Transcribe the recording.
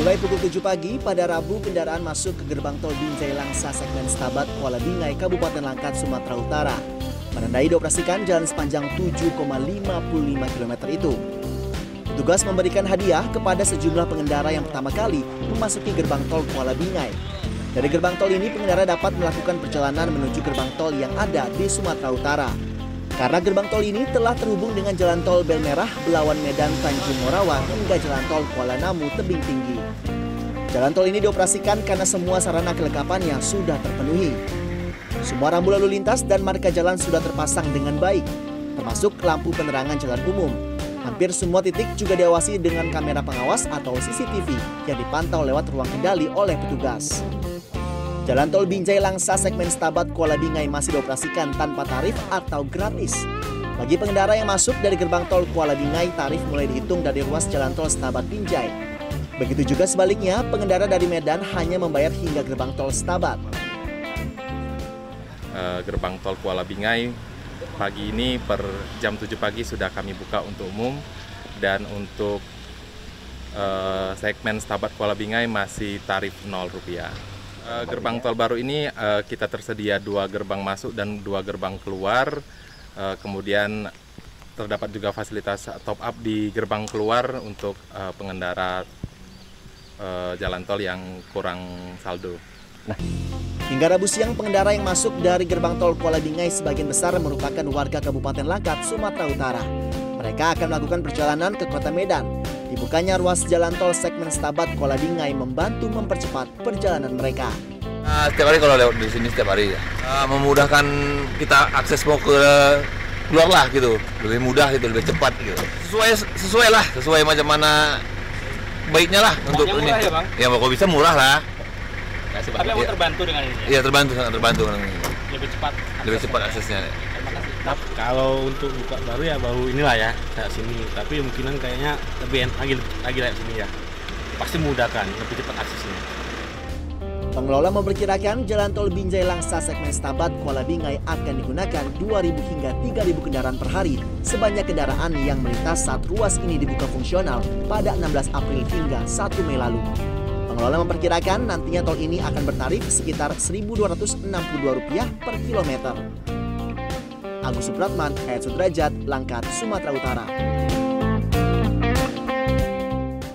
Mulai pukul 7 pagi pada Rabu kendaraan masuk ke gerbang tol Binjai Langsa segmen Stabat Kuala Bingai Kabupaten Langkat Sumatera Utara. Menandai dioperasikan jalan sepanjang 7,55 km itu. Petugas memberikan hadiah kepada sejumlah pengendara yang pertama kali memasuki gerbang tol Kuala Bingai. Dari gerbang tol ini pengendara dapat melakukan perjalanan menuju gerbang tol yang ada di Sumatera Utara. Karena gerbang tol ini telah terhubung dengan jalan tol Belmerah, Belawan Medan, Tanjung Morawa, hingga jalan tol Kuala Namu, Tebing Tinggi. Jalan tol ini dioperasikan karena semua sarana kelengkapannya sudah terpenuhi. Semua rambu lalu lintas dan marka jalan sudah terpasang dengan baik, termasuk lampu penerangan jalan umum. Hampir semua titik juga diawasi dengan kamera pengawas atau CCTV yang dipantau lewat ruang kendali oleh petugas. Jalan tol Binjai Langsa segmen Stabat Kuala Bingai masih dioperasikan tanpa tarif atau gratis. Bagi pengendara yang masuk dari gerbang tol Kuala Bingai, tarif mulai dihitung dari ruas jalan tol Stabat Binjai. Begitu juga sebaliknya, pengendara dari Medan hanya membayar hingga gerbang tol Stabat. Uh, gerbang tol Kuala Bingai pagi ini per jam 7 pagi sudah kami buka untuk umum dan untuk uh, segmen Stabat Kuala Bingai masih tarif 0 rupiah. Uh, gerbang tol baru ini uh, kita tersedia dua gerbang masuk dan dua gerbang keluar. Uh, kemudian terdapat juga fasilitas top up di gerbang keluar untuk pengendara jalan tol yang kurang saldo. Nah, hingga Rabu siang pengendara yang masuk dari gerbang tol Kuala Bingai sebagian besar merupakan warga Kabupaten Langkat, Sumatera Utara. Mereka akan melakukan perjalanan ke kota Medan. Dibukanya ruas jalan tol segmen Stabat Kuala Bingai membantu mempercepat perjalanan mereka. Nah, setiap hari kalau lewat di sini setiap hari ya. Nah, memudahkan kita akses mau ke keluar lah gitu, lebih mudah gitu, lebih cepat gitu. Sesuai sesuai lah, sesuai macam mana baiknya lah Bang, untuk ini. ya, Bang? Ya kalau bisa murah lah. Tapi aku terbantu dengan ini. ya? Iya terbantu sangat terbantu dengan ini. Lebih cepat. Lebih cepat aksesnya. Terima kasih. Kalau untuk buka baru ya baru inilah ya kayak sini. Tapi mungkinan kayaknya lebih enak lagi lagi kayak sini ya. Pasti memudahkan, lebih cepat aksesnya. Pengelola memperkirakan jalan tol Binjai Langsa segmen Stabat Kuala Bingai akan digunakan 2.000 hingga 3.000 kendaraan per hari sebanyak kendaraan yang melintas saat ruas ini dibuka fungsional pada 16 April hingga 1 Mei lalu. Pengelola memperkirakan nantinya tol ini akan bertarif sekitar Rp1.262 per kilometer. Agus Supratman, Ed Sudrajat, Langkat, Sumatera Utara.